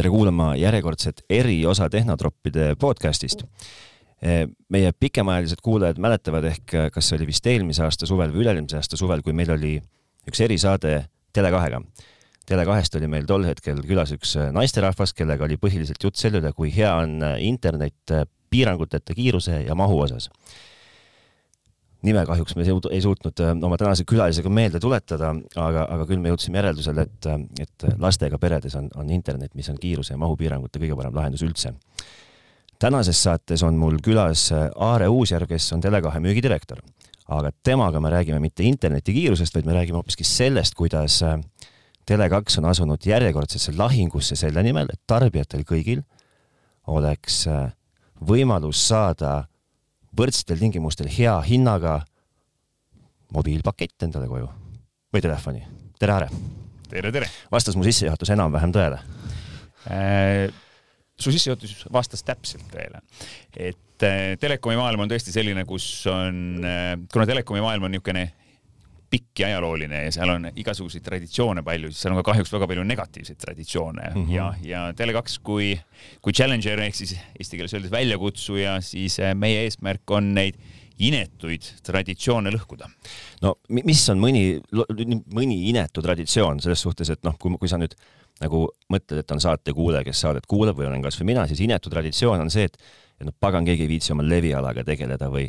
tere kuulama järjekordset eriosa Tehnotroppide podcastist. meie pikemaajalised kuulajad mäletavad ehk, kas see oli vist eelmise aasta suvel või üle-eelmise aasta suvel, kui meil oli üks erisaade Tele2-ga. Tele2-st oli meil tol hetkel külas üks naisterahvas, kellega oli põhiliselt jutt selle üle, kui hea on internet piiranguteta kiiruse ja mahu osas nime kahjuks me ei suutnud äh, oma tänase külalisega meelde tuletada, aga, aga küll me jõudsime järeldusele, et, äh, et lastega peredes on, on internet, mis on kiiruse ja mahupiirangute kõige parem lahendus üldse. tänases saates on mul külas äh, Aare Uusjärv, kes on Tele2 müügidirektor. aga temaga me räägime mitte interneti kiirusest, vaid me räägime hoopiski sellest, kuidas Tele2 on asunud järjekordsesse lahingusse selle nimel, et tarbijatel kõigil oleks võimalus saada võrdsetel tingimustel hea hinnaga mobiilpakett endale koju või telefoni. tere, Aare! tere, tere! vastas mu sissejuhatus enam-vähem tõele äh,? su sissejuhatus vastas täpselt tõele, et äh, telekomi maailm on tõesti selline, kus on äh,, kuna telekomi maailm on niisugune pikk ja ajalooline ja seal on igasuguseid traditsioone palju, siis seal on ka kahjuks väga palju negatiivseid traditsioone mm -hmm. ja, ja Tele2 kui, kui challenger ehk siis eesti keeles öeldes väljakutsuja, siis äh, meie eesmärk on neid inetuid traditsioone lõhkuda. no mis on mõni, mõni inetu traditsioon selles suhtes, et noh, kui, kui sa nüüd nagu mõtled, et on saatekuulaja, kes saadet kuulab või olen kasvõi mina, siis inetu traditsioon on see, et, et noh, pagan, keegi ei viitsi oma levialaga tegeleda või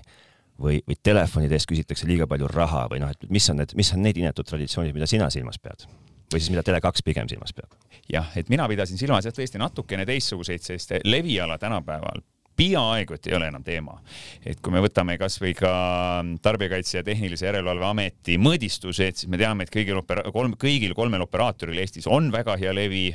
või, või telefonide eest küsitakse liiga palju raha või noh, et mis on need, mis on need inetud traditsioonid, mida sina silmas pead? või siis mida Tele2 pigem silmas peab? jah, et mina pidasin silmas jah tõesti natukene teistsuguseid, sest leviala tänapäeval peaaegu et ei ole enam teema. et kui me võtame kasvõi ka Tarbijakaitse ja Tehnilise Järelevalve Ameti mõõdistused, siis me teame, et kõigil opera-, kolm, kõigil kolmel operaatoril Eestis on väga hea levi,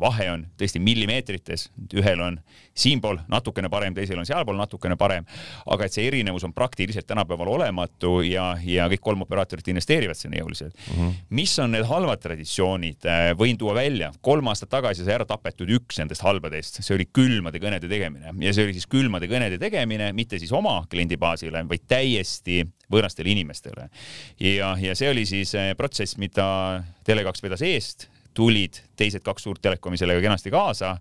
vahe on tõesti millimeetrites, ühel on siinpool natukene parem, teisel on sealpool natukene parem, aga et see erinevus on praktiliselt tänapäeval olematu ja, ja kõik kolm operaatorit investeerivad sinna jõuliselt mm. -hmm. mis on need halvad traditsioonid? Äh, võin tuua välja, kolm aastat tagasi sai ära tapetud üks nendest halbadest, see oli külmade kõnede tegemine ja see oli siis külmade kõnede tegemine, mitte siis oma kliendibaasile, vaid täiesti võõrastele inimestele. ja, ja see oli siis äh, protsess, mida Tele2 vedas eest tulid teised kaks suurt telekomi sellega kenasti kaasa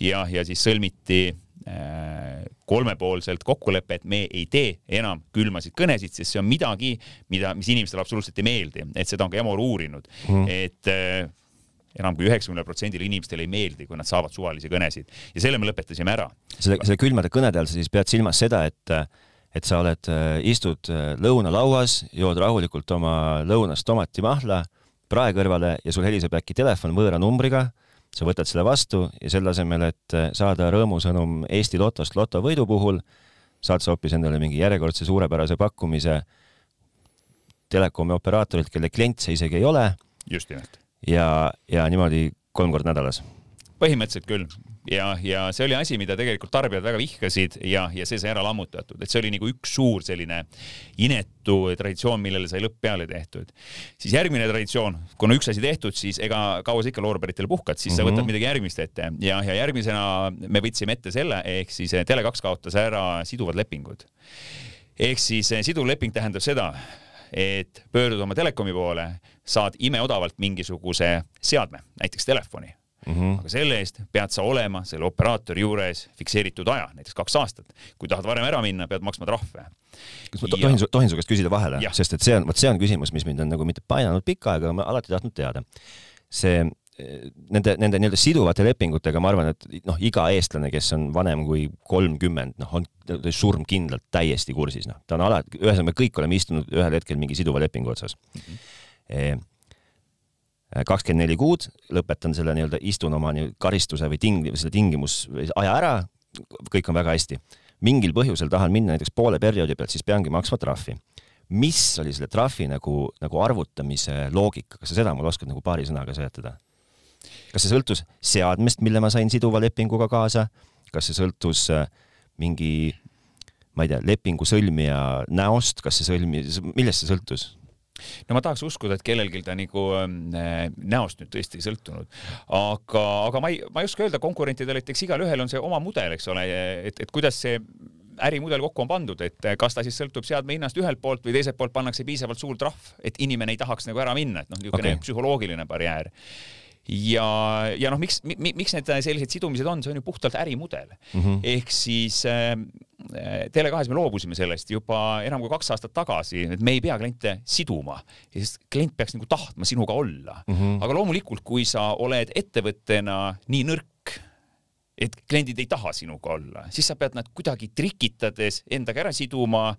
ja, ja siis sõlmiti äh, kolmepoolselt kokkulepe, et me ei tee enam külmasid kõnesid, sest see on midagi, mida, mis inimestele absoluutselt ei meeldi, et seda on ka Emor uurinud mm., et äh, enam kui üheksakümnele protsendile inimestele ei meeldi, kui nad saavad suvalisi kõnesid ja selle me lõpetasime ära. selle, selle külmade kõnede all sa siis pead silmas seda, et et sa oled, äh, istud äh, lõunalauas, jood rahulikult oma lõunast tomatimahla prae kõrvale ja sul heliseb äkki telefon võõra numbriga, sa võtad selle vastu ja selle asemel, et saada rõõmusõnum Eesti Lotost lotovõidu puhul, saad sa hoopis endale mingi järjekordse suurepärase pakkumise telekomi operaatorilt, kelle klient sa isegi ei ole. just nimelt. ja, ja niimoodi kolm korda nädalas. põhimõtteliselt küll ja, ja see oli asi, mida tegelikult tarbijad väga vihkasid ja, ja see sai ära lammutatud, et see oli nagu üks suur selline inetu traditsioon, millele sai lõpp peale tehtud. siis järgmine traditsioon, kuna üks asi tehtud, siis ega kaua sa ikka loorberitele puhkad, siis mm -hmm. sa võtad mhm. midagi järgmist ette ja, ja järgmisena me võtsime ette selle, ehk siis Tele2 kaotas ära siduvad lepingud. ehk siis siduv leping tähendab seda, et pöördud oma telekomi poole, saad imeodavalt mingisuguse seadme, näiteks telefoni mm. -hmm. aga selle eest pead sa olema selle operaatori juures fikseeritud aja, näiteks kaks aastat. kui tahad varem ära minna, pead maksma trahve. kas ma tohin su, tohin su käest küsida vahele, sest et see on, vot see on küsimus, mis mind on nagu mitte painanud pikka aega, aga ma alati tahtnud teada. see nende, nende nii-öelda siduvate lepingutega ma arvan, et noh, iga eestlane, kes on vanem kui kolmkümmend, noh, on surmkindlalt täiesti kursis, noh, ta on alati, ühesõnaga me kõik oleme istunud ühel hetkel mingi siduva lepingu otsas mm. -hmm kakskümmend neli kuud, lõpetan selle nii-öelda, istun oma nii karistuse või ting-, selle tingimus, aja ära, kõik on väga hästi. mingil põhjusel tahan minna näiteks poole perioodi pealt, siis peangi maksma trahvi. mis oli selle trahvi nagu, nagu arvutamise loogika, kas sa seda mulle oskad nagu paari sõnaga seletada? kas see sõltus seadmest, mille ma sain siduva lepinguga kaasa, kas see sõltus äh, mingi ma ei tea, lepingu sõlmija näost, kas see sõlmi, millest see sõltus? No ma tahaks uskuda, et kellelgi ta nagu äh, näost nüüd tõesti ei sõltunud, aga, aga ma ei, ma ei oska öelda konkurentidele, et eks igalühel on see oma mudel, eks ole, et, et kuidas see ärimudel kokku on pandud, et kas ta siis sõltub seadme hinnast ühelt poolt või teiselt poolt pannakse piisavalt suur trahv, et inimene ei tahaks nagu ära minna, et noh, niisugune okay. psühholoogiline barjäär ja, ja noh, miks mi,, miks need sellised sidumised on, see on ju puhtalt ärimudel mm. -hmm. ehk siis äh, Tele2-s me loobusime sellest juba enam kui kaks aastat tagasi, et me ei pea kliente siduma, sest klient peaks nagu tahtma sinuga olla mm. -hmm. aga loomulikult, kui sa oled ettevõttena nii nõrk, et kliendid ei taha sinuga olla, siis sa pead nad kuidagi trikitades endaga ära siduma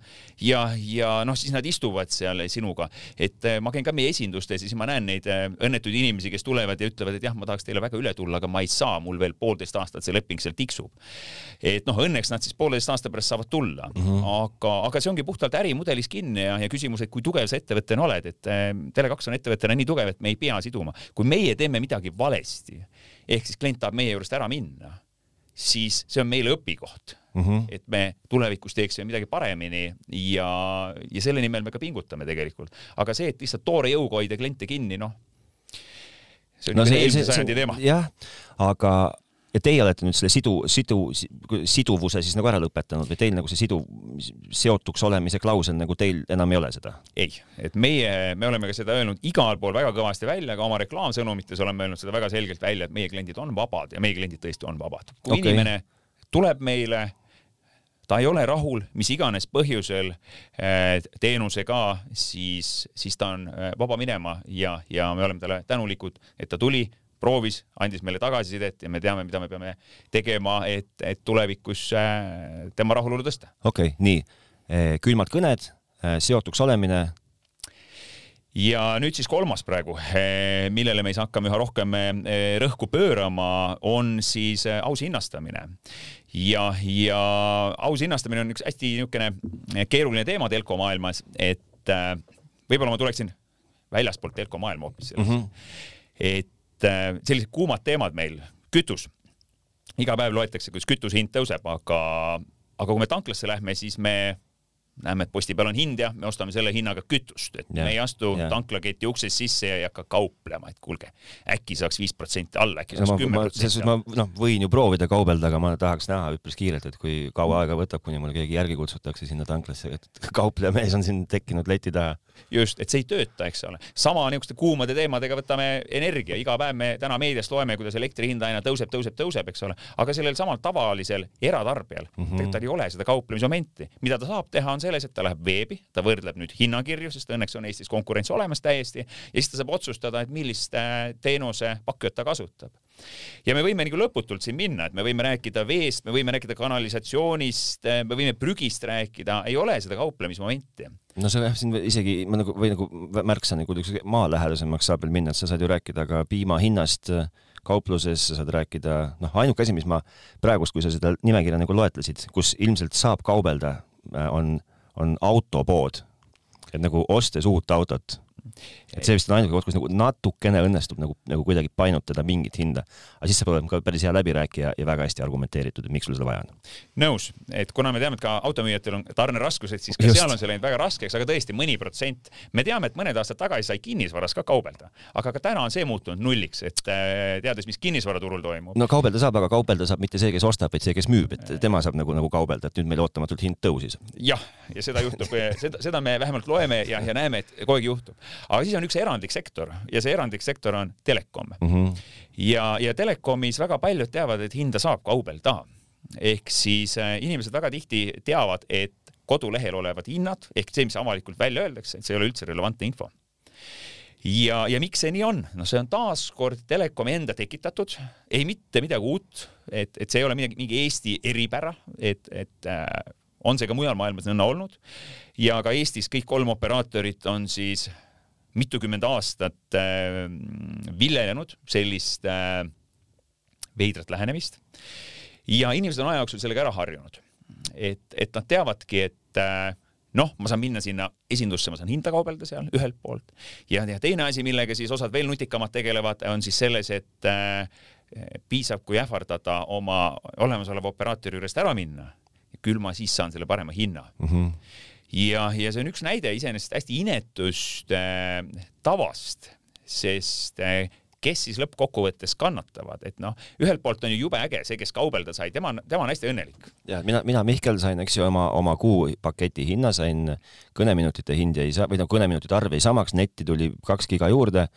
ja, ja noh, siis nad istuvad seal sinuga. et äh, ma käin ka meie esindustes ja siis ma näen neid äh, õnnetuid inimesi, kes tulevad ja ütlevad, et jah, ma tahaks teile väga üle tulla, aga ma ei saa, mul veel poolteist aastat see leping seal tiksub. et noh, õnneks nad siis pooleteist aasta pärast saavad tulla mm, -hmm. aga, aga see ongi puhtalt ärimudelis kinni ja, ja küsimus, et kui tugev sa ettevõttena oled, et äh, Tele2 on ettevõttena nii tugev, et me ei pea siduma. kui meie teeme midagi valesti, ehk siis klient tahab meie juurest ära minna siis see on meile õpikoht mm, -hmm. et me tulevikus teeksime midagi paremini ja, ja selle nimel me ka pingutame tegelikult. aga see, et lihtsalt toore jõuga hoida kliente kinni, noh, see on no see, eelmise sajandi teema. jah, aga ja teie olete nüüd selle sidu, sidu, siduvuse siis nagu ära lõpetanud või teil nagu see sidu, seotuks olemise klausel nagu teil enam ei ole seda? ei, et meie, me oleme ka seda öelnud igal pool väga kõvasti välja, ka oma reklaamsõnumites oleme öelnud seda väga selgelt välja, et meie kliendid on vabad ja meie kliendid tõesti on vabad. kui okay. inimene tuleb meile, ta ei ole rahul, mis iganes põhjusel eh, teenusega, siis, siis ta on eh, vaba minema ja, ja me oleme talle tänulikud, et ta tuli proovis, andis meile tagasisidet ja me teame, mida me peame tegema, et, et tulevikus äh, tema rahulolu tõsta. okei okay,, nii eh, külmad kõned, eh, seotuks olemine. ja nüüd siis kolmas praegu, millele me siis hakkame üha rohkem rõhku pöörama, on siis aus hinnastamine. ja, ja aus hinnastamine on üks hästi niisugune keeruline teema telko maailmas, et võib-olla ma tuleksin väljaspoolt telko maailma hoopis sellest mm. -hmm. et Äh, sellised kuumad teemad meil, kütus. iga päev loetakse, kuidas kütuse hind tõuseb, aga, aga kui me tanklasse lähme, siis me näeme, et posti peal on hind ja me ostame selle hinnaga kütust, et ja, me ei astu ja. tanklaketi uksest sisse ja ei hakka kauplema, et kuulge, äkki saaks viis protsenti alla, äkki saaks kümme protsenti alla. ma noh, võin ju proovida kaubelda, aga ma tahaks näha üpris kiirelt, et kui kaua aega võtab, kuni mul keegi järgi kutsutakse sinna tanklasse, et kauplejamees on siin tekkinud leti taha. just, et see ei tööta, eks ole. sama niisuguste kuumade teemadega võtame energia, iga päev me täna meediast loeme, kuidas elektri hind aina tõuseb, tõuseb, tõuseb, eks ole, aga sellel samal tavalisel eratarbijal mm -hmm. tegelikult ei ole seda kauplemismomenti, mida ta saab teha, on selles, et ta läheb veebi, ta võrdleb nüüd hinnakirju, sest õnneks on Eestis konkurents olemas täiesti ja siis ta saab otsustada, et millist äh, teenusepakkujat ta kasutab. ja me võime nagu lõputult siin minna, et me võime rääkida veest, me võime rääkida kanalisatsioonist, äh, me võime prügist rääkida, ei ole seda kauplemismomenti no see jah, siin isegi ma nagu või nagu märksa nagu maalähedasemaks saab veel minna, et sa saad ju rääkida ka piima hinnast kaupluses, sa saad rääkida, noh, ainuke asi, mis ma praegust, kui sa seda nimekirja nagu loetlesid, kus ilmselt saab kaubelda, äh, on autopood. et nagu ostes uut autot, et see vist on ainuke koht, kus nagu natukene õnnestub nagu, nagu kuidagi painutada mingit hinda. aga siis sa pead olema ka päris hea läbirääkija ja väga hästi argumenteeritud, et miks sul seda vaja on. nõus, et kuna me teame, et ka automüüjatel on tarneraskused, siis ka Just. seal on see läinud väga raskeks, aga tõesti mõni protsent. me teame, et mõned aastad tagasi sai kinnisvaras ka kaubelda, aga ka täna on see muutunud nulliks, et äh, teades, mis kinnisvaraturul toimub. no kaubelda saab, aga kaubelda saab mitte see, kes ostab, vaid see, kes müüb, et tema saab nagu, nagu kaubelda, et nüüd meil ootamatult hind tõusis. jah, ja seda juhtub, seda, seda me vähemalt loeme ja, ja näeme, et kogu aeg juhtub. Aga siis on üks erand erandlik sektor ja see erandlik sektor on telekom mm. -hmm. ja, ja telekomis väga paljud teavad, et hinda saab kaubelda. ehk siis äh, inimesed väga tihti teavad, et kodulehel olevad hinnad ehk see, mis avalikult välja öeldakse, et see ei ole üldse relevantne info ja, ja miks see nii on? no see on taaskord telekomi enda tekitatud, ei mitte midagi uut, et, et see ei ole midagi, mingi Eesti eripära, et, et äh, on see ka mujal maailmas nõnda olnud ja ka Eestis kõik kolm operaatorit on siis mitukümmend aastat äh, viljelenud sellist äh, veidrat lähenemist ja inimesed on aja jooksul sellega ära harjunud. et, et nad teavadki, et äh, noh, ma saan minna sinna esindusse, ma saan hinda kaubelda seal ühelt poolt ja, ja teine asi, millega siis osad veel nutikamad tegelevad, on siis selles, et äh, piisab, kui ähvardada oma olemasoleva operaatori juurest ära minna, küll ma siis saan selle parema hinna mm. -hmm ja, ja see on üks näide iseenesest hästi inetust äh, tavast, sest äh, kes siis lõppkokkuvõttes kannatavad, et noh, ühelt poolt on ju jube äge see, kes kaubelda sai, tema, tema on hästi õnnelik. ja mina, mina Mihkel sain, eks ju, oma, oma kuupaketi hinna sain, kõneminutite hind jäi, või noh, kõneminutite arv jäi samaks, netti tuli kaks giga juurde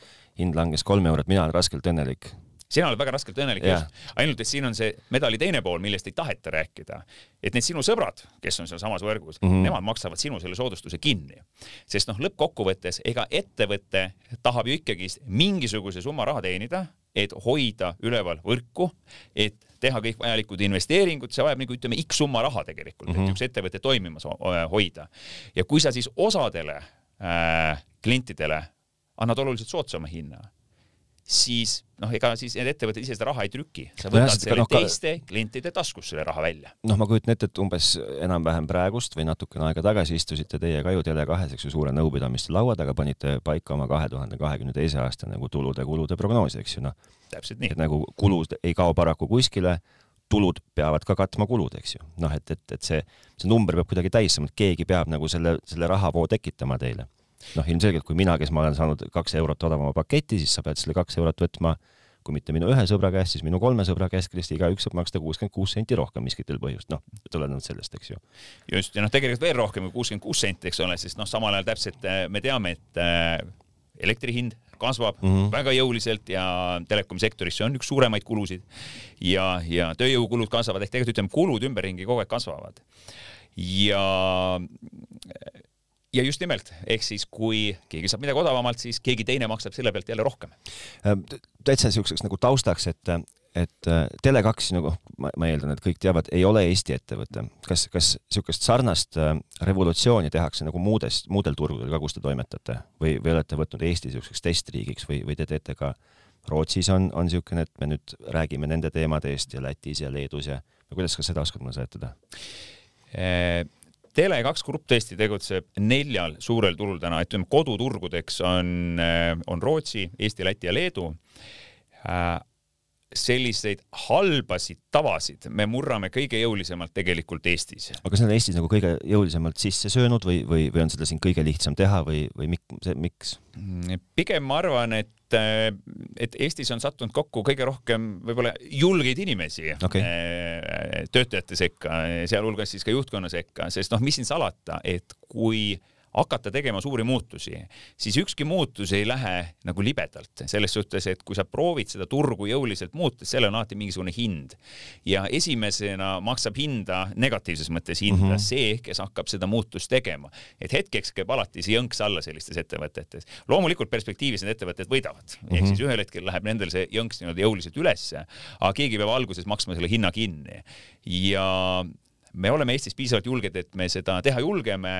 hind langes kolm eurot, mina olen raskelt õnnelik sina oled väga raskelt õnnelik yeah. just, ainult et siin on see medali teine pool, millest ei taheta rääkida. et need sinu sõbrad, kes on sealsamas võrgus mm, -hmm. nemad maksavad sinu selle soodustuse kinni. sest noh, lõppkokkuvõttes ega ettevõte tahab ju ikkagi mingisuguse summa raha teenida, et hoida üleval võrku, et teha kõik vajalikud investeeringud, see vajab nagu ütleme X summa raha tegelikult mm, -hmm. et mhm. üks ettevõte toimimas hoida. ja kui sa siis osadele äh, klientidele annad oluliselt soodsama hinna siis noh, ega siis need ettevõtted ise seda raha ei trüki, sa võtad no, selle no, teiste klientide taskust selle raha välja. noh, ma kujutan ette, et umbes enam-vähem praegust või natukene aega tagasi istusite teie ka ju Tele2-s, eks ju, suure nõupidamiste laua taga, panite paika oma kahe tuhande kahekümne teise aasta nagu tulude-kulude prognoosi, eks ju, noh. täpselt nii. et nagu kulud ei kao paraku kuskile, tulud peavad ka katma kulud, eks ju. noh, et, et, et see, see number peab kuidagi täis saama, et keegi peab nagu selle, selle rahavoo tekitama teile noh, ilmselgelt kui mina, kes ma olen saanud kaks eurot odavama paketi, siis sa pead selle kaks eurot võtma kui mitte minu ühe sõbra käest, siis minu kolme sõbra käest, kellest igaüks saab maksta kuuskümmend kuus senti rohkem miskitel põhjust, noh, tulenevalt sellest, eks ju. just, ja noh, tegelikult veel rohkem kui kuuskümmend kuus senti, eks ole, sest noh, samal ajal täpselt äh, me teame, et äh, elektri hind kasvab mm -hmm. väga jõuliselt ja telekomisektoris see on üks suuremaid kulusid ja, ja tööjõukulud kasvavad ehk tegelikult ütleme, kulud ümberringi kogu aeg kasvavad. ja ja just nimelt, ehk siis kui keegi saab midagi odavamalt, siis keegi teine maksab selle pealt jälle rohkem. Äh, täitsa siukseks nagu taustaks, et, et äh, Tele2 nagu ma, ma eeldan, et kõik teavad, ei ole Eesti ettevõte. kas, kas niisugust sarnast äh, revolutsiooni tehakse nagu muudes, muudel turgudel ka, kus te toimetate või, või olete võtnud Eesti niisuguseks testriigiks või, või te teete ka Rootsis on, on niisugune, et me nüüd räägime nende teemade eest ja Lätis ja Leedus ja kuidas, kas seda oskad mulle seletada? Tele2 Grupp tõesti tegutseb neljal suurel turul täna, ütleme koduturgudeks on, on Rootsi, Eesti, Läti ja Leedu. Äh, selliseid halbasid tavasid me murrame kõige jõulisemalt tegelikult Eestis. aga need on Eestis nagu kõige jõulisemalt sisse söönud või, või, või on seda siin kõige lihtsam teha või, või mik, see, miks? Pigem ma arvan, et et Eestis on sattunud kokku kõige rohkem võib-olla julgeid inimesi okay. Eh, töötajate sekka, sealhulgas siis ka juhtkonna sekka, sest noh, mis siin salata, et kui hakata tegema suuri muutusi, siis ükski muutus ei lähe nagu libedalt selles suhtes, et kui sa proovid seda turgu jõuliselt muuta, siis sellel on alati mingisugune hind ja esimesena maksab hinda negatiivses mõttes hinda mm -hmm. see, kes hakkab seda muutust tegema, et hetkeks käib alati see jõnks alla sellistes ettevõtetes. loomulikult perspektiivis need ettevõtted võidavad mm, -hmm. ehk mhm. siis ühel hetkel läheb nendel see jõnks niimoodi jõuliselt ülesse, aga keegi peab alguses maksma selle hinna kinni ja me oleme Eestis piisavalt julged, et me seda teha julgeme.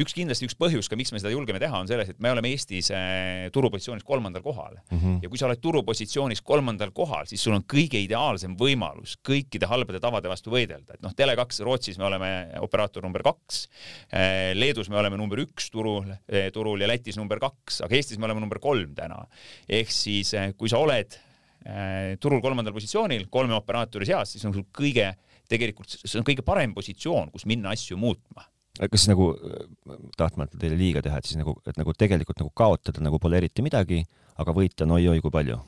üks kindlasti üks põhjus ka, miks me seda julgeme teha, on selles, et me oleme Eestis äh, turupositsioonis kolmandal kohal mm. -hmm. ja kui sa oled turupositsioonis kolmandal kohal, siis sul on kõige ideaalsem võimalus kõikide halbade tavade vastu võidelda, et noh, Tele2 Rootsis me oleme operaator number kaks, äh, Leedus me oleme number üks turul, äh, turul ja Lätis number kaks, aga Eestis me oleme number kolm täna. ehk siis kui sa oled turul kolmandal positsioonil kolme operaatori seas, siis on sul kõige tegelikult see on kõige parem positsioon, kus minna asju muutma kas nagu, tahtmata teile liiga teha, et siis nagu, et nagu tegelikult nagu kaotada nagu pole eriti midagi, aga võita on oi-oi kui palju?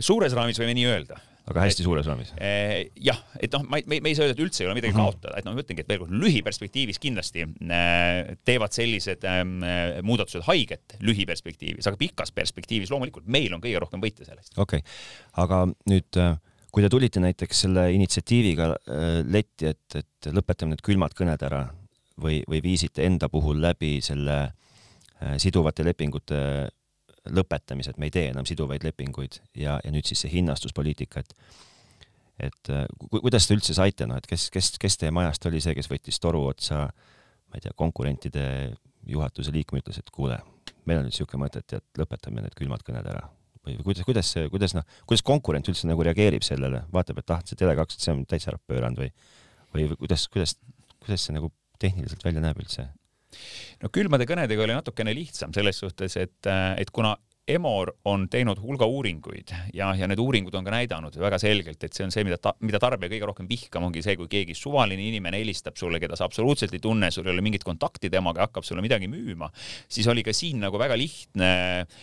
suures raamis võime nii öelda. aga hästi et, suures raamis eh,? jah, et noh, ma, me, me ei saa öelda, et üldse ei ole midagi mm -hmm. kaotada, et noh, ma ütlengi, et veel kord lühiperspektiivis kindlasti äh, teevad sellised äh, muudatused haiget lühiperspektiivis, aga pikas perspektiivis loomulikult meil on kõige rohkem võita sellest. okei okay., aga nüüd äh, kui te tulite näiteks selle initsiatiiviga äh, letti, et, et lõpetame need külmad kõned ära või, või viisite enda puhul läbi selle äh, siduvate lepingute lõpetamise, et me ei tee enam siduvaid lepinguid ja, ja nüüd siis see hinnastuspoliitika, et et äh, ku, kuidas te üldse saite, noh, et kes, kes, kes teie majast oli see, kes võttis toru otsa, ma ei tea, konkurentide juhatuse liikme, ütles, et kuule, meil on nüüd niisugune mõte, et tead, lõpetame need külmad kõned ära või kuidas, kuidas see, kuidas noh, kuidas konkurent üldse nagu reageerib sellele, vaatab, et ah, see Tele2, see on täitsa ära pööranud või, või kuidas, kuidas, kuidas see nagu tehniliselt välja näeb üldse? no külmade kõnedega oli natukene lihtsam selles suhtes, et, et kuna Emor on teinud hulga uuringuid ja, ja need uuringud on ka näidanud väga selgelt, et see on see, mida ta, mida tarbija kõige rohkem vihkab, ongi see, kui keegi suvaline inimene helistab sulle, keda sa absoluutselt ei tunne, sul ei ole mingit kontakti temaga hakkab sulle midagi müüma, siis oli ka siin nagu väga lihtne äh,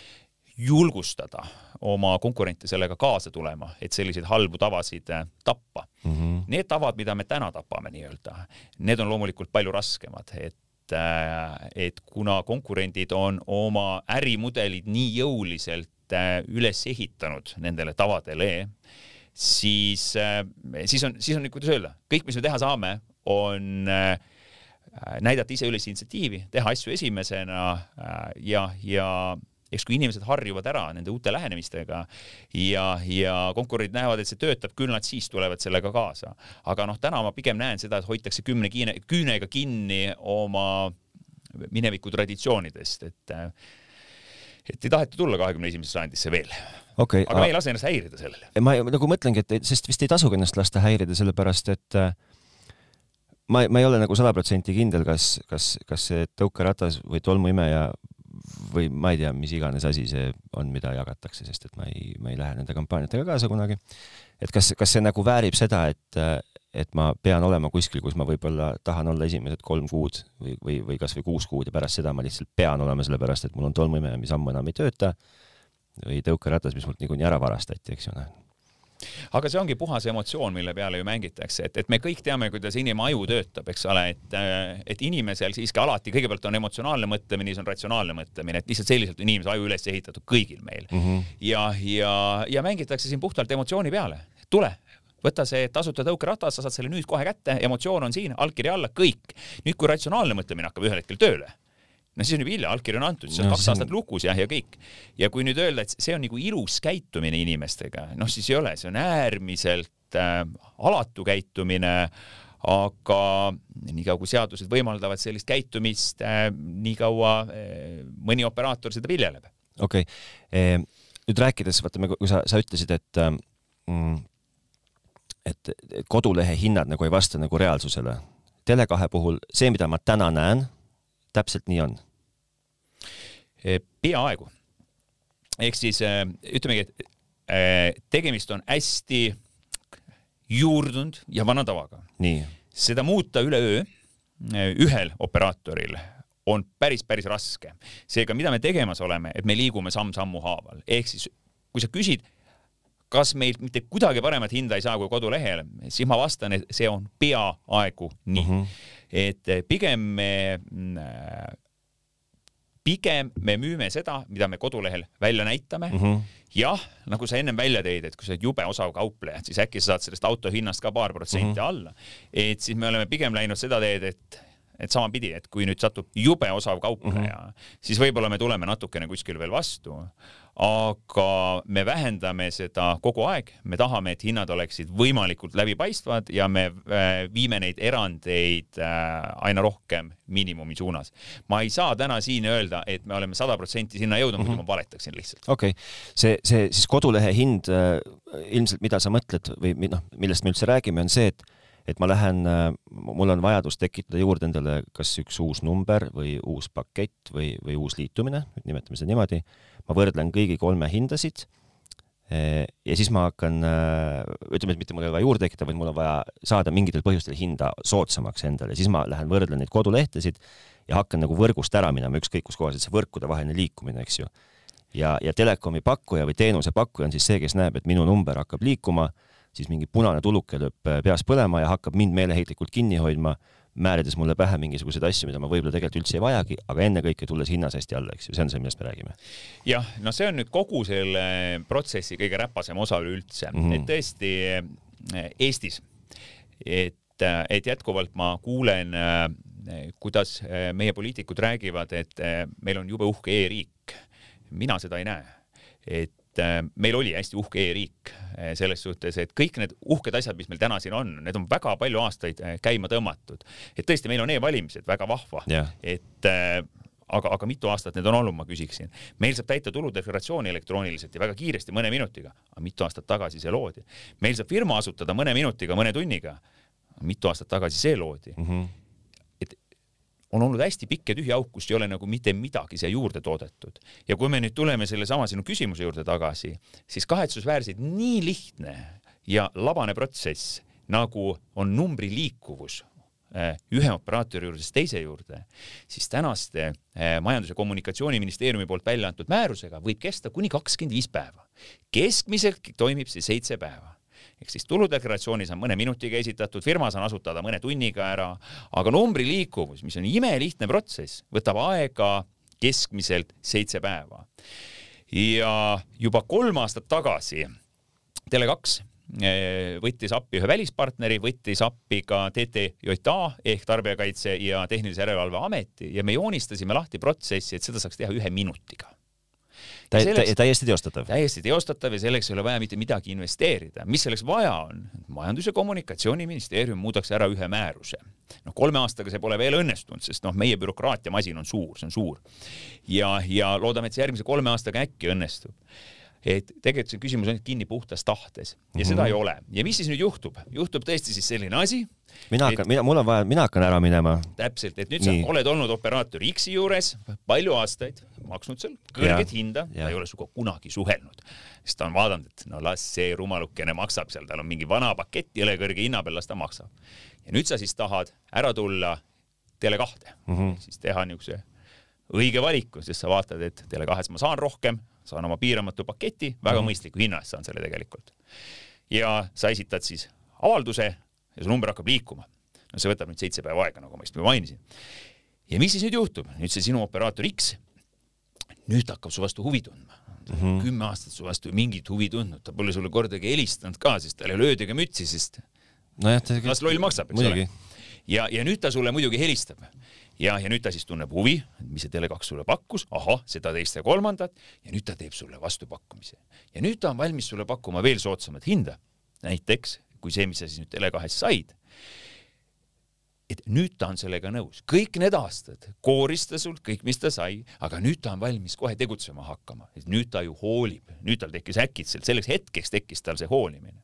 julgustada oma konkurente sellega kaasa tulema, et selliseid halbu tavasid äh, tappa mm. -hmm. Need tavad, mida me täna tapame nii-öelda, need on loomulikult palju raskemad, et et kuna konkurendid on oma ärimudelid nii jõuliselt üles ehitanud nendele tavadele, siis, siis on, siis on, kuidas öelda, kõik, mis me teha saame, on näidata ise üles initsiatiivi, teha asju esimesena ja, ja eks kui inimesed harjuvad ära nende uute lähenemistega ja, ja konkurendid näevad, et see töötab, küll nad siis tulevad sellega kaasa. aga noh, täna ma pigem näen seda, et hoitakse kümne kiine, küünega kinni oma mineviku traditsioonidest, et et ei taheta tulla kahekümne esimesse sajandisse veel okay,. aga me ei lase ennast häirida sellele. ma nagu mõtlengi, et sest vist ei tasugi ennast lasta häirida, sellepärast et äh, ma, ma ei ole nagu sada protsenti kindel, kas, kas, kas see tõukeratas või tolmuimeja või ma ei tea, mis iganes asi see on, mida jagatakse, sest et ma ei, ma ei lähe nende kampaaniatega kaasa kunagi. et kas, kas see nagu väärib seda, et, et ma pean olema kuskil, kus ma võib-olla tahan olla esimesed kolm kuud või, või, või kasvõi kuus kuud ja pärast seda ma lihtsalt pean olema, sellepärast et mul on tolmuimeja, mis ammu enam ei tööta või tõukeratas, mis mult niikuinii ära varastati, eks ju, noh aga see ongi puhas emotsioon, mille peale ju mängitakse, et, et me kõik teame, kuidas inimaju töötab, eks ole, et, et inimesel siiski alati kõigepealt on emotsionaalne mõtlemine, siis on ratsionaalne mõtlemine, et lihtsalt selliselt on inimese aju üles ehitatud kõigil meil mm. -hmm. ja, ja, ja mängitakse siin puhtalt emotsiooni peale. tule, võta see tasuta tõukeratas, sa saad selle nüüd kohe kätte, emotsioon on siin, allkiri alla, kõik. nüüd, kui ratsionaalne mõtlemine hakkab ühel hetkel tööle no siis on juba hilja, allkiri on antud, siis on no, kaks aastat on... lukus jah, ja kõik. ja kui nüüd öelda, et see on nagu ilus käitumine inimestega, noh siis ei ole, see on äärmiselt äh, alatu käitumine, aga niikaua kui seadused võimaldavad sellist käitumist äh,, niikaua äh, mõni operaator seda viljeleb. okei okay. e,, nüüd rääkides, vaata, kui sa, sa ütlesid, et äh, mm, et kodulehe hinnad nagu ei vasta nagu reaalsusele. Tele2 puhul see, mida ma täna näen täpselt nii on? Eh, peaaegu. ehk siis eh, ütlemegi, et eh, tegemist on hästi juurdunud ja vana tavaga. seda muuta üleöö ühel operaatoril on päris, päris raske. seega, mida me tegemas oleme, et me liigume samm-sammu haaval, ehk siis kui sa küsid, kas meilt mitte kuidagi paremat hinda ei saa kui kodulehel, siis ma vastan, et see on peaaegu nii mm. -hmm et eh, pigem me mm, äh, pigem me müüme seda, mida me kodulehel välja näitame mm. -hmm. jah, nagu sa ennem välja tõid, et kui sa oled jube osav kaupleja, siis äkki sa saad sellest auto hinnast ka paar protsenti mm -hmm. alla. et siis me oleme pigem läinud seda teed, et et samapidi, et kui nüüd satub jube osav kaupleja mm, -hmm. siis võib-olla me tuleme natukene kuskil veel vastu aga me vähendame seda kogu aeg, me tahame, et hinnad oleksid võimalikult läbipaistvad ja me äh, viime neid erandeid äh, aina rohkem miinimumi suunas. ma ei saa täna siin öelda, et me oleme sada protsenti sinna jõudnud mm, -hmm. muidu mhm. ma valetaksin lihtsalt. okei okay., see, see siis kodulehe hind äh, ilmselt, mida sa mõtled või noh, millest me üldse räägime, on see, et et ma lähen, mul on vajadus tekitada juurde endale kas üks uus number või uus pakett või, või uus liitumine, nimetame seda niimoodi ma võrdlen kõigi kolme hindasid eh, ja siis ma hakkan, eh, ütleme, et mitte mul ei ole vaja juurde tekitada, vaid mul on vaja saada mingitel põhjustel hinda soodsamaks endale, siis ma lähen võrdlen neid kodulehtesid ja hakkan nagu võrgust ära minema, ükskõik kus kohas, et see võrkudevaheline liikumine, eks ju. ja, ja telekomi pakkuja või teenuse pakkuja on siis see, kes näeb, et minu number hakkab liikuma, siis mingi punane tuluke lööb eh, peas põlema ja hakkab mind meeleheitlikult kinni hoidma määrides mulle pähe mingisuguseid asju, mida ma võib-olla tegelikult üldse ei vajagi, aga ennekõike tulles hinnas hästi alla, eks ju, see on see, millest me räägime. jah, no see on nüüd kogu selle protsessi kõige räpasem osa üleüldse mm, -hmm. et tõesti eh, Eestis, et, et jätkuvalt ma kuulen, kuidas meie poliitikud räägivad, et meil on jube uhke e-riik. mina seda ei näe, et Äh, meil oli hästi uhke e-riik äh, selles suhtes, et kõik need uhked asjad, mis meil täna siin on, need on väga palju aastaid äh, käima tõmmatud. et tõesti, meil on e-valimised, väga vahva yeah., et aga, aga mitu aastat need on olnud, ma küsiksin. meil saab täita tuludeklaratsiooni elektrooniliselt ja väga kiiresti, mõne minutiga. aga mitu aastat tagasi see loodi? meil saab firma asutada mõne minutiga, mõne tunniga. mitu aastat tagasi see loodi mm? -hmm on olnud hästi pikk ja tühi auk, kust ei ole nagu mitte midagi siia juurde toodetud. ja kui me nüüd tuleme sellesama sinu küsimuse juurde tagasi, siis kahetsusväärselt nii lihtne ja labane protsess, nagu on numbri liikuvus eh, ühe operaatori juurest teise juurde, siis tänaste eh, Majandus- ja Kommunikatsiooniministeeriumi poolt välja antud määrusega võib kesta kuni kakskümmend viis päeva. keskmiselt toimib see seitse päeva ehk siis tuludeklaratsioonis on mõne minutiga esitatud, firma saan asutada mõne tunniga ära, aga numbri liikuvus, mis on imelihtne protsess, võtab aega keskmiselt seitse päeva. ja juba kolm aastat tagasi Tele2 eh, võttis appi ühe välispartneri, võttis appi ka TTJA ehk Tarbijakaitse ja Tehnilise Järelevalve Ameti ja me joonistasime lahti protsessi, et seda saaks teha ühe minutiga tä selleks, täiesti teostatav. täiesti teostatav ja selleks ei ole vaja mitte midagi investeerida. mis selleks vaja on? majandus- ja Kommunikatsiooniministeerium muudaks ära ühe määruse. noh, kolme aastaga see pole veel õnnestunud, sest noh, meie bürokraatiamasin on suur, see on suur. ja, ja loodame, et see järgmise kolme aastaga äkki õnnestub et tegelikult see küsimus on kinni puhtas tahtes ja mm -hmm. seda ei ole. ja mis siis nüüd juhtub? juhtub tõesti siis selline asi. mina hakkan, mina, mul on vaja, mina hakkan ära minema. täpselt, et nüüd Nii. sa oled olnud operaator X-i juures palju aastaid, maksnud seal kõrget ja. hinda, ta ei ole sinuga kunagi suhelnud, sest ta on vaadanud, et no las see rumalukene maksab seal, tal on mingi vana pakett jõle kõrge hinna peal, las ta maksab. ja nüüd sa siis tahad ära tulla Tele2 mm, -hmm. siis teha niisuguse õige valiku, sest sa vaatad, et Tele2-s ma saan rohkem, saan oma piiramatu paketi, väga mm. mõistliku hinna eest saan selle tegelikult. ja sa esitad siis avalduse ja see number hakkab liikuma. no see võtab nüüd seitse päeva aega, nagu ma just mainisin. ja mis siis nüüd juhtub? nüüd see sinu operaator X, nüüd ta hakkab su vastu huvi tundma mm. -hmm. kümme aastat su vastu mingit huvi tundnud, ta pole sulle kordagi helistanud ka, sest tal ei ole ööd ega mütsi, sest nojah, las loll maksab, eks muidugi. ole. ja, ja nüüd ta sulle muidugi helistab ja, ja nüüd ta siis tunneb huvi, mis see Tele2 sulle pakkus, ahah, seda, teist ja kolmandat ja nüüd ta teeb sulle vastupakkumise. ja nüüd ta on valmis sulle pakkuma veel soodsamat hinda, näiteks kui see, mis sa siis nüüd Tele2-st said. Et nüüd ta on sellega nõus, kõik need aastad kooris ta sult kõik, mis ta sai, aga nüüd ta on valmis kohe tegutsema hakkama, et nüüd ta ju hoolib, nüüd tal tekkis äkitselt, selleks hetkeks tekkis tal see hoolimine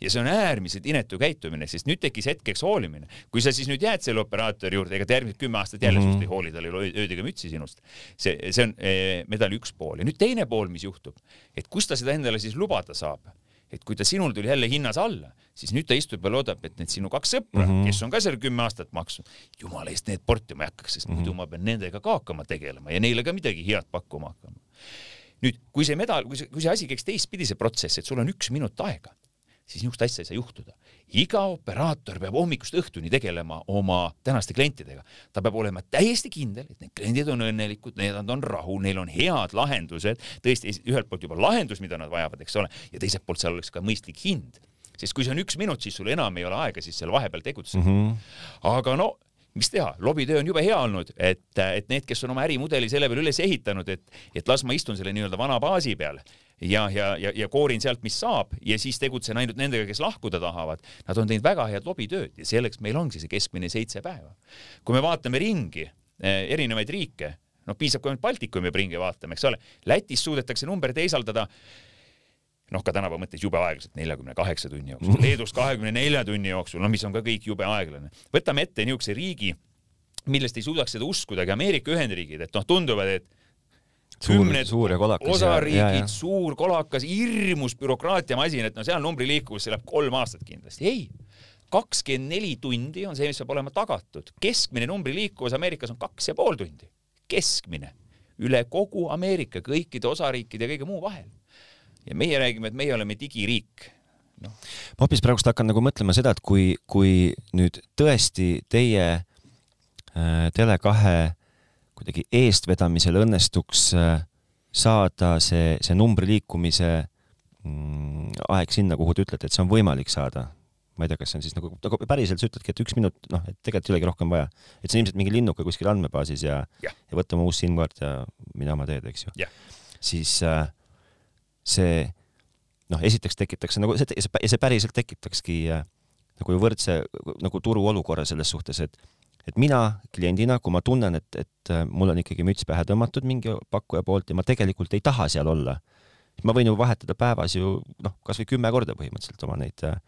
ja see on äärmiselt inetu käitumine, sest nüüd tekkis hetkeks hoolimine. kui sa siis nüüd jääd selle operaatori juurde, ega ta järgmised kümme aastat jälle mm -hmm. sinust ei hooli, tal ei ole ööd ega mütsi sinust. see, see on eh, medali üks pool ja nüüd teine pool, mis juhtub, et kust ta seda endale siis lubada saab et kui ta sinul tuli jälle hinnas alla, siis nüüd ta istub ja loodab, et need sinu kaks sõpra mm, -hmm. kes on ka seal kümme aastat maksnud, jumala eest need portima ei hakkaks, sest mm -hmm. muidu ma pean nendega ka hakkama tegelema ja neile ka midagi head pakkuma hakkama. nüüd, kui see medal, kui see, kui see asi käiks teistpidi, see protsess, et sul on üks minut aega siis niisugust asja ei saa juhtuda. iga operaator peab hommikust õhtuni tegelema oma tänaste klientidega. ta peab olema täiesti kindel, et need kliendid on õnnelikud, nad on rahul, neil on head lahendused, tõesti ühelt poolt juba lahendus, mida nad vajavad, eks ole, ja teiselt poolt seal oleks ka mõistlik hind. sest kui see on üks minut, siis sul enam ei ole aega siis seal vahepeal tegutseda mm. -hmm. aga no mis teha, lobitöö on jube hea olnud, et, et need, kes on oma ärimudeli selle peale üles ehitanud, et, et las ma istun selle nii-öelda vana baasi peal ja, ja, ja, ja koorin sealt, mis saab ja siis tegutsen ainult nendega, kes lahkuda tahavad. Nad on teinud väga head lobitööd ja selleks meil ongi see keskmine seitse päeva. kui me vaatame ringi eh, erinevaid riike, noh, piisab, kui me Baltikumi ringi vaatame, eks ole, Lätis suudetakse number teisaldada noh, ka tänapäeva mõttes jube aeglaselt, neljakümne kaheksa tunni jooksul, Leedus kahekümne nelja tunni jooksul, no mis on ka kõik jube aeglane. võtame ette niisuguse riigi, millest ei suudaks seda uskudagi, Ameerika Ühendriigid, et noh, tunduvad, et kümned suur kolakas, osariigid, suur kolakas, hirmus bürokraatiamasin, et no seal numbri liikuvus, see läheb kolm aastat kindlasti. ei, kakskümmend neli tundi on see, mis peab olema tagatud. keskmine numbri liikuvus Ameerikas on kaks ja pool tundi. keskmine. üle kogu Ameerika, kõikide osariikide ja kõige muu vahel. Ja meie räägime, et meie oleme digiriik no.. ma hoopis praegust hakkan nagu mõtlema seda, et kui, kui nüüd tõesti teie äh, Tele2 kuidagi eestvedamisel õnnestuks äh, saada see, see numbri liikumise mm, aeg sinna, kuhu te ütlete, et see on võimalik saada. ma ei tea, kas see on siis nagu, nagu päriselt sa ütledki, et üks minut, noh, et tegelikult ei olegi rohkem vaja. et see on ilmselt mingi linnuke kuskil andmebaasis ja, ja., ja võta oma uus SIM-kaart ja mine oma teed, eks ju. siis äh, see noh, esiteks tekitaks nagu see, see, see päriselt tekitakski äh, nagu võrdse nagu turuolukorra selles suhtes, et et mina kliendina, kui ma tunnen, et, et äh, mul on ikkagi müts pähe tõmmatud mingi pakkuja poolt ja ma tegelikult ei taha seal olla, siis ma võin ju vahetada päevas ju noh, kasvõi kümme korda põhimõtteliselt oma neid, äh,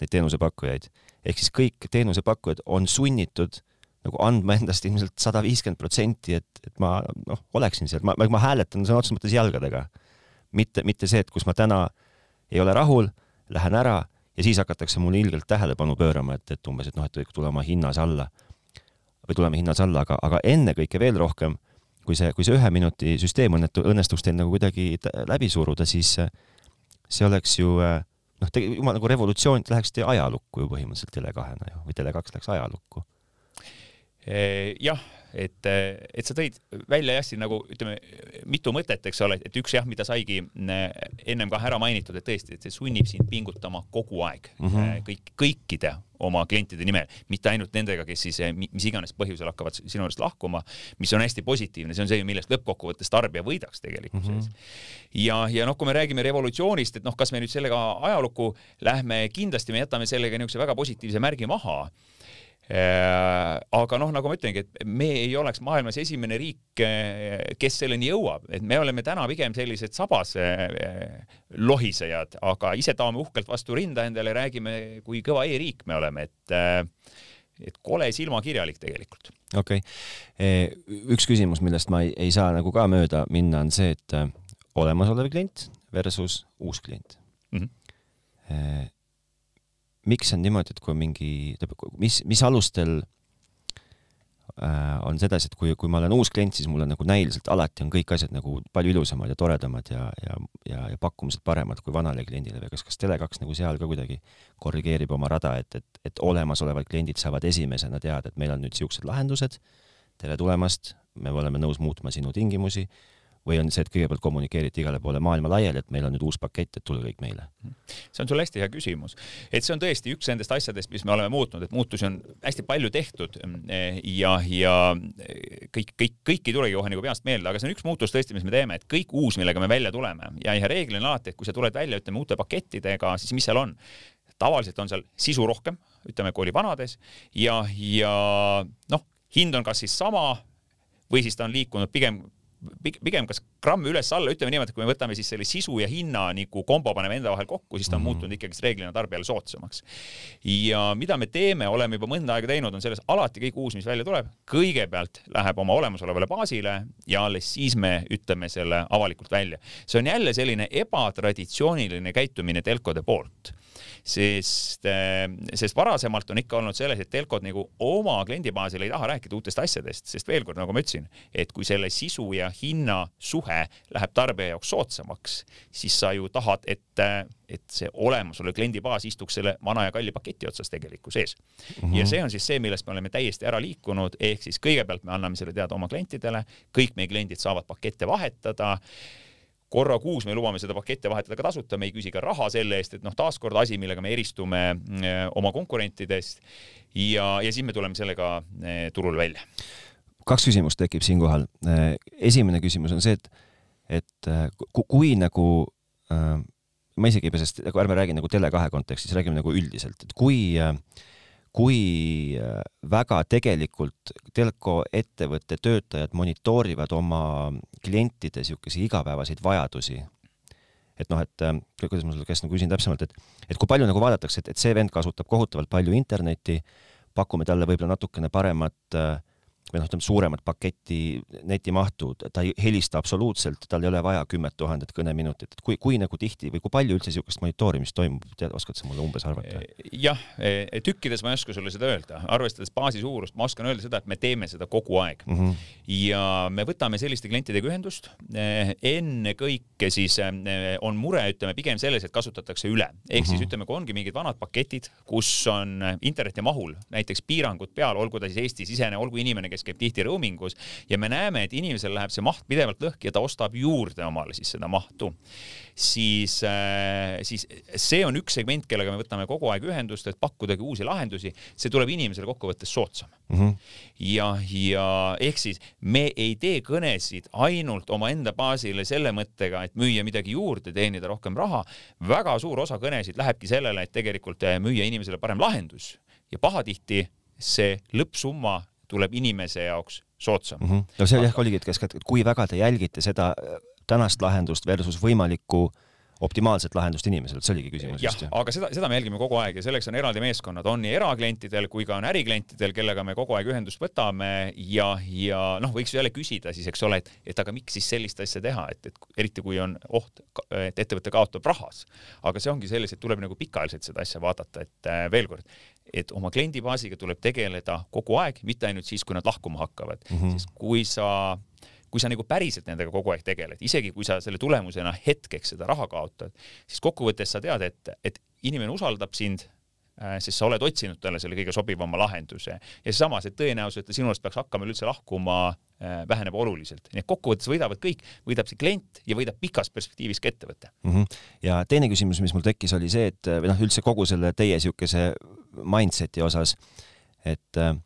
neid teenusepakkujaid. ehk siis kõik teenusepakkujad on sunnitud nagu andma endast ilmselt sada viiskümmend protsenti, et, et ma noh, oleksin seal, ma, ma hääletan sõna otseses mõttes jalgadega. Mitte, mitte see, et kus ma täna ei ole rahul, lähen ära ja siis hakatakse mulle ilgelt tähelepanu pöörama, et, et umbes, et noh, et tule oma hinnas alla või tuleme hinnas alla, aga, aga ennekõike veel rohkem, kui see, kui see ühe minuti süsteem õnnetu, õnnestuks teil nagu kuidagi läbi suruda, siis see oleks ju noh, jumal nagu revolutsioon, te läheksite ajalukku ju põhimõtteliselt Tele2-na ju või Tele2 läks ajalukku. jah et, et sa tõid välja jah, siin nagu ütleme mitu mõtet, eks ole, et üks jah, mida saigi ennem ka ära mainitud, et tõesti, et see sunnib sind pingutama kogu aeg mm -hmm. kõik, kõikide oma klientide nimel, mitte ainult nendega, kes siis mis iganes põhjusel hakkavad sinu juurest lahkuma, mis on hästi positiivne, see on see, millest lõppkokkuvõttes tarbija võidaks tegelikkuses mm. -hmm. ja, ja noh, kui me räägime revolutsioonist, et noh, kas me nüüd sellega ajalukku lähme, kindlasti me jätame sellega niisuguse väga positiivse märgi maha Äh, aga noh, nagu ma ütlengi, et me ei oleks maailmas esimene riik, äh, kes selleni jõuab, et me oleme täna pigem sellised sabas äh, lohisejad, aga ise taome uhkelt vastu rinda endale, räägime, kui kõva e-riik me oleme, et et kole silmakirjalik tegelikult. okei okay., üks küsimus, millest ma ei, ei saa nagu ka mööda minna, on see, et olemasolev klient versus uus klient mm. -hmm miks on niimoodi, et kui mingi, mis, mis alustel äh, on sedasi, et kui, kui ma olen uus klient, siis mul on nagu näiliselt alati on kõik asjad nagu palju ilusamad ja toredamad ja, ja, ja, ja pakkumised paremad kui vanale kliendile või kas, kas Tele2 nagu seal ka kuidagi korrigeerib oma rada, et, et, et olemasolevad kliendid saavad esimesena teada, et meil on nüüd niisugused lahendused, tere tulemast, me oleme nõus muutma sinu tingimusi või on see, et kõigepealt kommunikeeriti igale poole maailma laiali, et meil on nüüd uus pakett, et tulge kõik meile? see on sul hästi hea küsimus, et see on tõesti üks nendest asjadest, mis me oleme muutnud, et muutusi on hästi palju tehtud ja, ja kõik, kõik, kõik ei tulegi kohe nagu peast meelde, aga see on üks muutus tõesti, mis me teeme, et kõik uus, millega me välja tuleme ja, ja reeglina alati, et kui sa tuled välja, ütleme uute pakettidega, siis mis seal on? tavaliselt on seal sisu rohkem, ütleme, kui oli vanades ja, ja noh, hind on kas siis sama või siis ta on liikunud pigem pigem kas gramm üles-alla, ütleme niimoodi, et kui me võtame siis selle sisu ja hinna nagu kombo paneme enda vahel kokku, siis ta on mm -hmm. muutunud ikkagist reeglina tarbijale soodsamaks. ja mida me teeme, oleme juba mõnda aega teinud, on selles alati kõik uus, mis välja tuleb, kõigepealt läheb oma olemasolevale baasile ja alles siis me ütleme selle avalikult välja. see on jälle selline ebatraditsiooniline käitumine telkode poolt sest, äh, sest varasemalt on ikka olnud selles, et telkod nagu oma kliendibaasil ei taha rääkida uutest asjadest, sest veel kord, nagu ma ütlesin, et kui selle sisu ja hinna suhe läheb tarbija jaoks soodsamaks, siis sa ju tahad, et, et see olemasolev kliendibaas istuks selle vana ja kalli paketi otsas tegeliku sees mm. -hmm. ja see on siis see, millest me oleme täiesti ära liikunud, ehk siis kõigepealt me anname selle teada oma klientidele, kõik meie kliendid saavad pakette vahetada korra kuus me lubame seda paketti vahetada ka tasuta, me ei küsi ka raha selle eest, et noh, taaskord asi, millega me eristume äh, oma konkurentidest ja, ja siis me tuleme sellega äh, turule välja. kaks küsimust tekib siinkohal. Äh, esimene küsimus on see, et, et kui nagu ma isegi ei pea sellest, ärme räägi nagu Tele2 kontekstis, räägime nagu üldiselt, et kui äh, kui äh, väga tegelikult telko ettevõtte töötajad monitoorivad oma klientide niisuguseid igapäevaseid vajadusi, et noh, et äh, kuidas ma sulle käest nagu küsin täpsemalt, et, et kui palju nagu vaadatakse, et, et see vend kasutab kohutavalt palju internetti, pakume talle võib-olla natukene paremat äh, või noh, ütleme suuremat paketti netimahtu, ta ei helista absoluutselt, tal ei ole vaja kümmet tuhandet kõneminutit, et kui, kui nagu tihti või kui palju üldse niisugust monitoorimist toimub, tead, oskad sa mulle umbes arvata? jah, tükkides ma ei oska sulle seda öelda, arvestades baasi suurust, ma oskan öelda seda, et me teeme seda kogu aeg mm. -hmm. ja me võtame selliste klientidega ühendust, ennekõike siis e, on mure, ütleme pigem selles, et kasutatakse üle, ehk mm -hmm. siis mhm. ütleme, kui ongi mingid vanad paketid, kus on internetimahul näiteks piirangud peal, olgu ta siis Eesti-sisene, olgu inimene, kes kes käib tihti roaming us ja me näeme, et inimesel läheb see maht pidevalt lõhki ja ta ostab juurde omale siis seda mahtu, siis, äh, siis see on üks segment, kellega me võtame kogu aeg ühendust, et pakkudagi uusi lahendusi. see tuleb inimesele kokkuvõttes soodsam mm. -hmm. ja, ja ehk siis me ei tee kõnesid ainult omaenda baasile selle mõttega, et müüa midagi juurde, teenida rohkem raha. väga suur osa kõnesid lähebki sellele, et tegelikult äh, müüa inimesele parem lahendus ja pahatihti see lõppsumma tuleb inimese jaoks soodsam mm. -hmm. no see jah oligi, et kas, kui väga te jälgite seda äh, tänast lahendust versus võimalikku optimaalset lahendust inimesele, see oligi küsimus. jah, aga seda, seda me jälgime kogu aeg ja selleks on eraldi meeskonnad, on nii eraklientidel kui ka on äriklientidel, kellega me kogu aeg ühendust võtame ja, ja noh, võiks jälle küsida siis, eks ole, et, et aga miks siis sellist asja teha, et, et eriti kui on oht, et ettevõte kaotab rahas. aga see ongi selles, et tuleb nagu pikaajaliselt seda asja vaadata, et äh, veel kord, et oma kliendibaasiga tuleb tegeleda kogu aeg, mitte ainult siis, kui nad lahkuma hakkavad mm, -hmm. sest kui sa kui sa nagu päriselt nendega kogu aeg tegeled, isegi kui sa selle tulemusena hetkeks seda raha kaotad, siis kokkuvõttes sa tead, et, et inimene usaldab sind Äh, sest sa oled otsinud talle selle kõige sobivama lahenduse ja seesama, see tõenäosus, et ta sinu arust peaks hakkama üldse lahkuma, äh, väheneb oluliselt. nii et kokkuvõttes võidavad kõik, võidab see klient ja võidab pikas perspektiivis ka ettevõte mm. -hmm. ja teine küsimus, mis mul tekkis, oli see, et või noh, üldse kogu selle teie niisuguse mindset'i osas, et äh,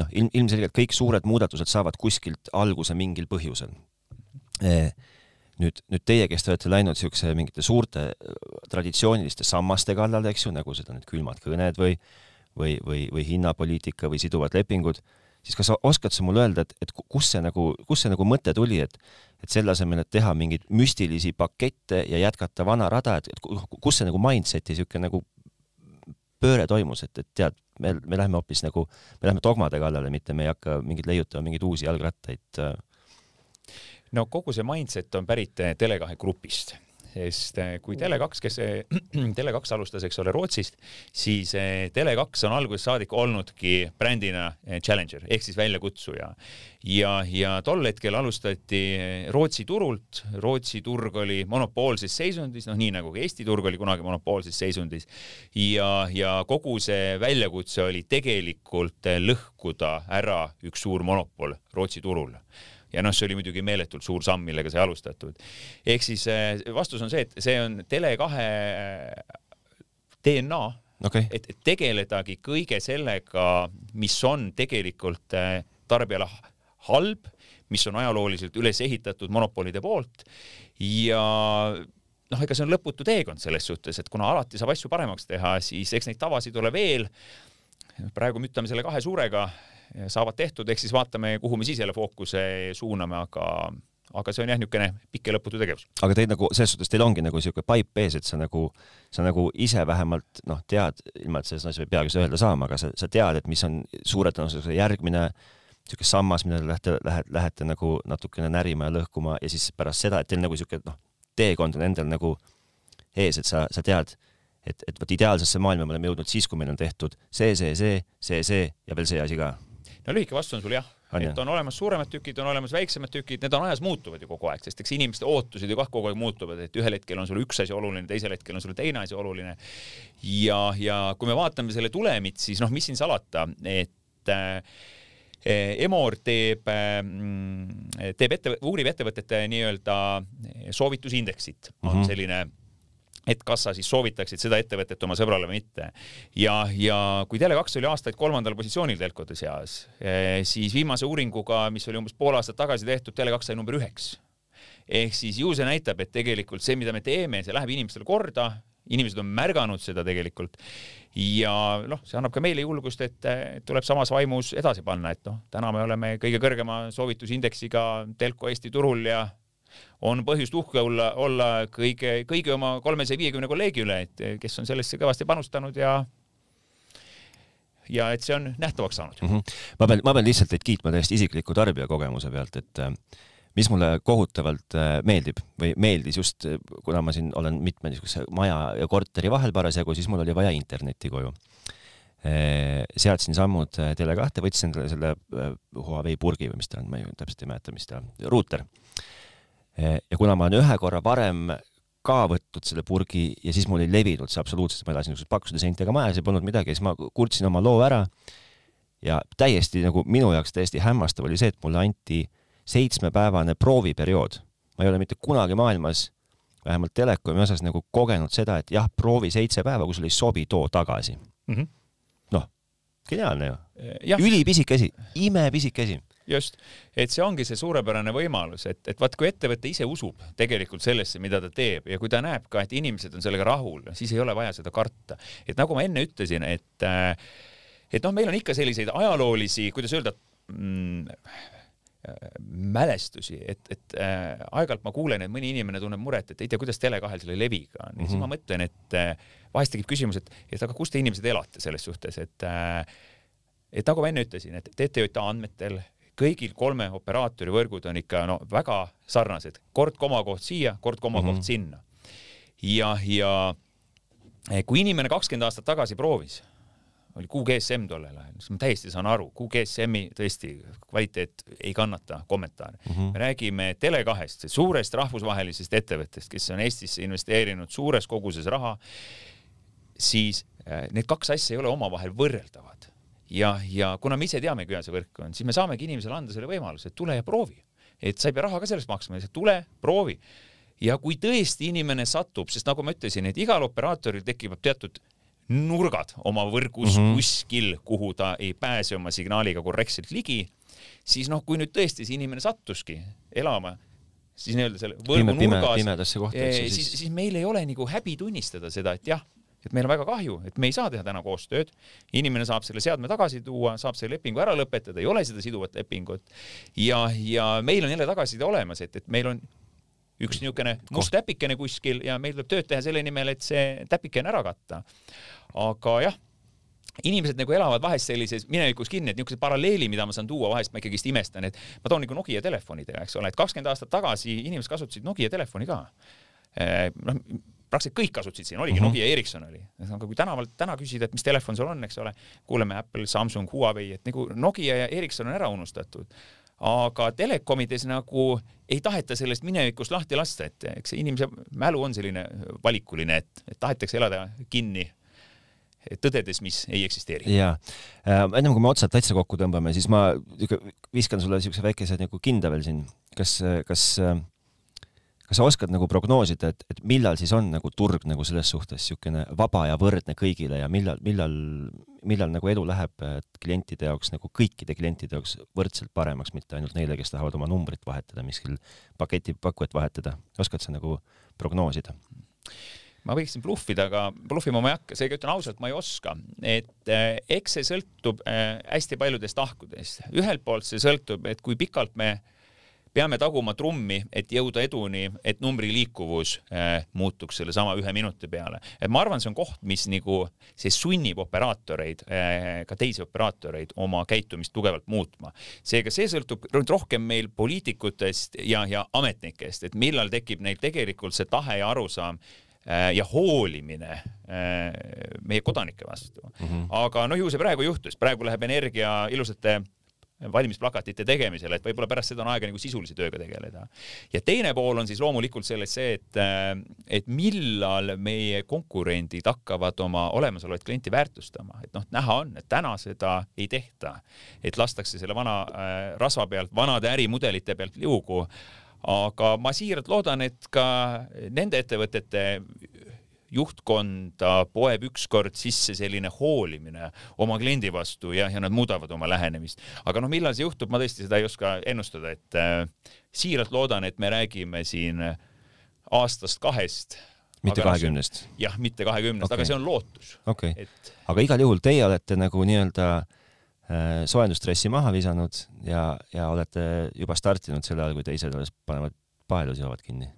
noh, ilm, ilmselgelt kõik suured muudatused saavad kuskilt alguse mingil põhjusel. Nüüd, nüüd teie, kes te olete läinud niisuguse mingite suurte traditsiooniliste sammaste kallale, eks ju, nagu seda need külmad kõned või või, või, või hinnapoliitika või siduvad lepingud, siis kas oskad sa mulle öelda, et, et kus see nagu, kus see nagu mõte tuli, et et selle asemel, et teha mingeid müstilisi pakette ja jätkata vana rada, et, et kus see nagu mindset'i niisugune nagu pööre toimus, et, et tead, me, me läheme hoopis nagu, me läheme dogmade kallale, mitte me ei hakka mingeid leiutama mingeid uusi jalgrattaid äh, no kogu see mindset on pärit eh, Tele2 grupist sest eh, kui Tele2, kes Tele2 alustas, eks ole, Rootsist, siis eh, Tele2 on algusest saadik olnudki brändina challenger ehk siis väljakutsuja. ja, ja tol hetkel alustati Rootsi turult, Rootsi turg oli monopoolses seisundis, noh, nii nagu ka Eesti turg oli kunagi monopoolses seisundis. ja, ja kogu see väljakutse oli tegelikult lõhkuda ära üks suur monopol Rootsi turul ja noh, see oli muidugi meeletult suur samm, millega sai alustatud. ehk siis eh, vastus on see, et see on Tele2 eh, DNA okay., et, tegeledagi kõige sellega, mis on tegelikult eh, tarbijale halb, mis on ajalooliselt üles ehitatud monopolide poolt ja noh, ega see on lõputu teekond selles suhtes, et kuna alati saab asju paremaks teha, siis eks neid tavasid ole veel. praegu müttame selle kahe suurega saavad tehtud, ehk siis vaatame, kuhu me siis jälle fookuse suuname, aga aga see on jah, niisugune pikk ja lõputu tegevus. aga teil nagu selles suhtes, teil ongi nagu niisugune paip ees, et sa nagu, sa nagu ise vähemalt noh, tead, ilma et selles asjas ei peagi seda öelda saama, aga sa, sa tead, et mis on suure tõenäosusega järgmine niisugune sammas, mida te lähete, lähete, lähete nagu natukene närima ja lõhkuma ja siis pärast seda, et teil nagu niisugune noh, teekond on endal nagu ees, et sa, sa tead, et, et vot ideaalsesse maailma me oleme jõudnud siis, kui meil on tehtud see, see, see, see, see ja veel see asi ka no lühike vastus on sul jah on et on olemas suuremad tükid, on olemas väiksemad tükid, need on ajas muutuvad ju kogu aeg, sest eks inimeste ootused ju kah kogu aeg muutuvad, et ühel hetkel on sul üks asi oluline, teisel hetkel on sul teine asi oluline. ja, ja kui me vaatame selle tulemit, siis noh, mis siin salata, et äh, Emor teeb, äh, teeb ette, uurib ettevõtete nii-öelda soovitusindeksit mm, -hmm. on selline et kas sa siis soovitaksid seda ettevõtet oma sõbrale või mitte. ja, ja kui Tele2 oli aastaid kolmandal positsioonil telkode seas, eh, siis viimase uuringuga, mis oli umbes pool aastat tagasi tehtud, Tele2 sai number üheks. ehk siis ju see näitab, et tegelikult see, mida me teeme, see läheb inimestele korda, inimesed on märganud seda tegelikult ja noh, see annab ka meile julgust, et tuleb samas vaimus edasi panna, et noh, täna me oleme kõige kõrgema soovitusindeksiga telko Eesti turul ja on põhjust uhke olla, olla kõige, kõigi oma kolmesaja viiekümne kolleegi üle, et kes on sellesse kõvasti panustanud ja ja et see on nähtavaks saanud mm. -hmm. ma pean, ma pean lihtsalt teid kiitma täiesti isikliku tarbijakogemuse pealt, et äh, mis mulle kohutavalt äh, meeldib või meeldis just, kuna ma siin olen mitme niisuguse maja ja korteri vahel parasjagu, siis mul oli vaja internetti koju seadsin sammud Tele2, võtsin selle Huawei purgi või mis ta on, ma ei, täpselt ei mäleta, mis ta, ruuter ja kuna ma olen ühe korra varem ka võtnud selle purgi ja siis mul ei levinud see absoluutselt, ma elasin niisuguses paksude seintega majas ja polnud midagi, siis ma kurtsin oma loo ära. ja täiesti nagu minu jaoks täiesti hämmastav oli see, et mulle anti seitsmepäevane prooviperiood. ma ei ole mitte kunagi maailmas, vähemalt telekomi osas nagu kogenud seda, et jah, proovi seitse päeva, kui sulle ei sobi, too tagasi mm -hmm.. noh, geniaalne ju. ülipisike asi, imepisike asi just, et see ongi see suurepärane võimalus, et, et vaat kui ettevõte ise usub tegelikult sellesse, mida ta teeb ja kui ta näeb ka, et inimesed on sellega rahul, siis ei ole vaja seda karta. et nagu ma enne ütlesin, et äh, et noh, meil on ikka selliseid ajaloolisi, kuidas öelda mm,, mälestusi, et, et äh, aeg-ajalt ma kuulen, et mõni inimene tunneb muret, et ei tea, kuidas Tele2-l selle leviga on ja mm -hmm. siis ma mhm. mõtlen, et äh, vahest tekib küsimus, et, et aga kus te inimesed elate selles suhtes, et äh, et nagu ma enne ütlesin, et TTJA andmetel kõigil kolme operaatori võrgud on ikka no väga sarnased, kord komakoht siia, kord komakoht mm -hmm. sinna. ja, ja eh, kui inimene kakskümmend aastat tagasi proovis, oli QGSM tollel ajal, siis ma täiesti saan aru, QGSM-i tõesti kvaliteet ei kannata kommentaare mm. -hmm. me räägime Tele2-st, suurest rahvusvahelisest ettevõttest, kes on Eestisse investeerinud suures koguses raha siis äh, need kaks asja ei ole omavahel võrreldavad. Ja, ja kuna me ise teame, kui hea see võrk on, siis me saamegi inimesele anda selle võimaluse, et tule ja proovi. et sa ei pea raha ka sellest maksma, lihtsalt tule, proovi. ja kui tõesti inimene satub, sest nagu ma ütlesin, et igal operaatoril tekivad teatud nurgad oma võrgus mm -hmm. kuskil, kuhu ta ei pääse oma signaaliga korrektselt ligi, siis noh, kui nüüd tõesti see inimene sattuski elama siis nii-öelda selle võrgu pime, nurgas, pimedasse kohta, siis, siis, siis meil ei ole nagu häbi tunnistada seda, et jah, et meil on väga kahju, et me ei saa teha täna koostööd. inimene saab selle seadme tagasi tuua, saab selle lepingu ära lõpetada, ei ole seda siduvat lepingut. ja, ja meil on jälle tagasiside olemas, et, et meil on üks niisugune must täpikene kuskil ja meil tuleb tööd teha selle nimel, et see täpikene ära katta aga jah, inimesed nagu elavad vahest sellises minevikus kinni, et niisuguse paralleeli, mida ma saan tuua, vahest ma ikkagist imestan, et ma toon nagu Nokia telefonidega, eks ole, et kakskümmend aastat tagasi inimesed kasutasid Nokia telefoni ka. Eh, noh, praktiliselt kõik kasutasid siin, oligi mm -hmm. Nokia ja Ericsson oli. aga kui tänavalt täna küsida, et mis telefon sul on, eks ole, kuuleme Apple, Samsung, Huawei, et nagu Nokia ja Ericsson on ära unustatud. aga telekomides nagu ei taheta sellest minevikust lahti lasta, et eks inimese mälu on selline valikuline, et, et tahetakse elada kinni tõdedes, mis ei eksisteeri. ja äh,, ennem kui me otsad täitsa kokku tõmbame, siis ma viskan sulle niisuguse väikese nagu kinda veel siin. kas, kas, kas sa oskad nagu prognoosida, et, et millal siis on nagu turg nagu selles suhtes niisugune vaba ja võrdne kõigile ja millal, millal, millal nagu elu läheb klientide jaoks nagu kõikide klientide jaoks võrdselt paremaks, mitte ainult neile, kes tahavad oma numbrit vahetada, miskil paketipakkujat vahetada. oskad sa nagu prognoosida? ma võiksin bluffida, aga bluffima ma ei hakka, seega ütlen ausalt, ma ei oska. et äh, eks see sõltub äh, hästi paljudest tahkudest. ühelt poolt see sõltub, et kui pikalt me peame taguma trummi, et jõuda eduni, et numbri liikuvus äh, muutuks sellesama ühe minuti peale. et ma arvan, see on koht, mis nagu, see sunnib operaatoreid äh,, ka teisi operaatoreid oma käitumist tugevalt muutma. seega see sõltub rohkem meil poliitikutest ja, ja ametnikest, et millal tekib neil tegelikult see tahe ja arusaam Äh, ja hoolimine äh, meie kodanike vastu mm. -hmm. aga no ju see praegu juhtus, praegu läheb energia ilusate valimisplakatite tegemisele, et võib-olla pärast seda on aega nagu sisulise tööga tegeleda. ja teine pool on siis loomulikult selles see, et, äh, et millal meie konkurendid hakkavad oma olemasolevat klienti väärtustama, et noh, näha on, et täna seda ei tehta, et lastakse selle vana äh, rasva pealt, vanade ärimudelite pealt liugu. Aga ma siiralt loodan, et ka nende ettevõtete juhtkonda poeb ükskord sisse selline hoolimine oma kliendi vastu ja, ja nad muudavad oma lähenemist. aga noh, millal see juhtub, ma tõesti seda ei oska ennustada, et äh, siiralt loodan, et me räägime siin aastast-kahest. mitte kahekümnest? jah, mitte kahekümnest okay., aga see on lootus. okei okay. et..., aga igal juhul teie olete nagu nii-öelda Äh, soojendustressi maha visanud ja, ja olete juba startinud sel ajal, kui teised alles panevad paelus joovad kinni?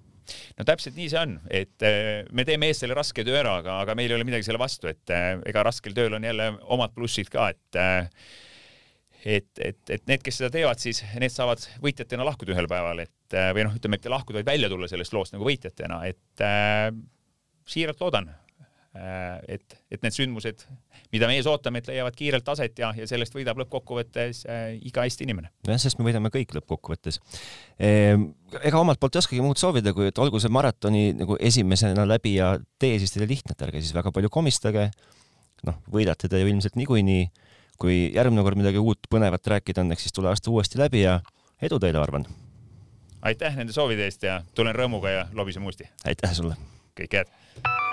No täpselt nii see on, et äh, me teeme ees selle raske töö ära, aga, aga meil ei ole midagi selle vastu, et äh, ega raskel tööl on jälle omad plussid ka, et et, et, et need, kes seda teevad, siis need saavad võitjatena lahkuda ühel päeval, et või noh, ütleme, et lahkuda, vaid välja tulla sellest loost nagu võitjatena, et äh, siiralt loodan, et, et need sündmused, mida me ees ootame, et leiavad kiirelt aset ja, ja sellest võidab lõppkokkuvõttes äh, iga Eesti inimene. jah, sest me võidame kõik lõppkokkuvõttes ehm,. ega omalt poolt ei oskagi muud soovida, kui et olgu see maratoni nagu esimesena läbi ja tee siis teile lihtne, et ärge siis väga palju komistage. noh, võidate te ju ilmselt niikuinii. kui järgmine kord midagi uut põnevat rääkida on, eks siis tule aasta uuesti läbi ja edu teile, Arvan. aitäh nende soovide eest ja tulen rõõmuga ja lobiseme uuesti. aitäh sulle. kõike head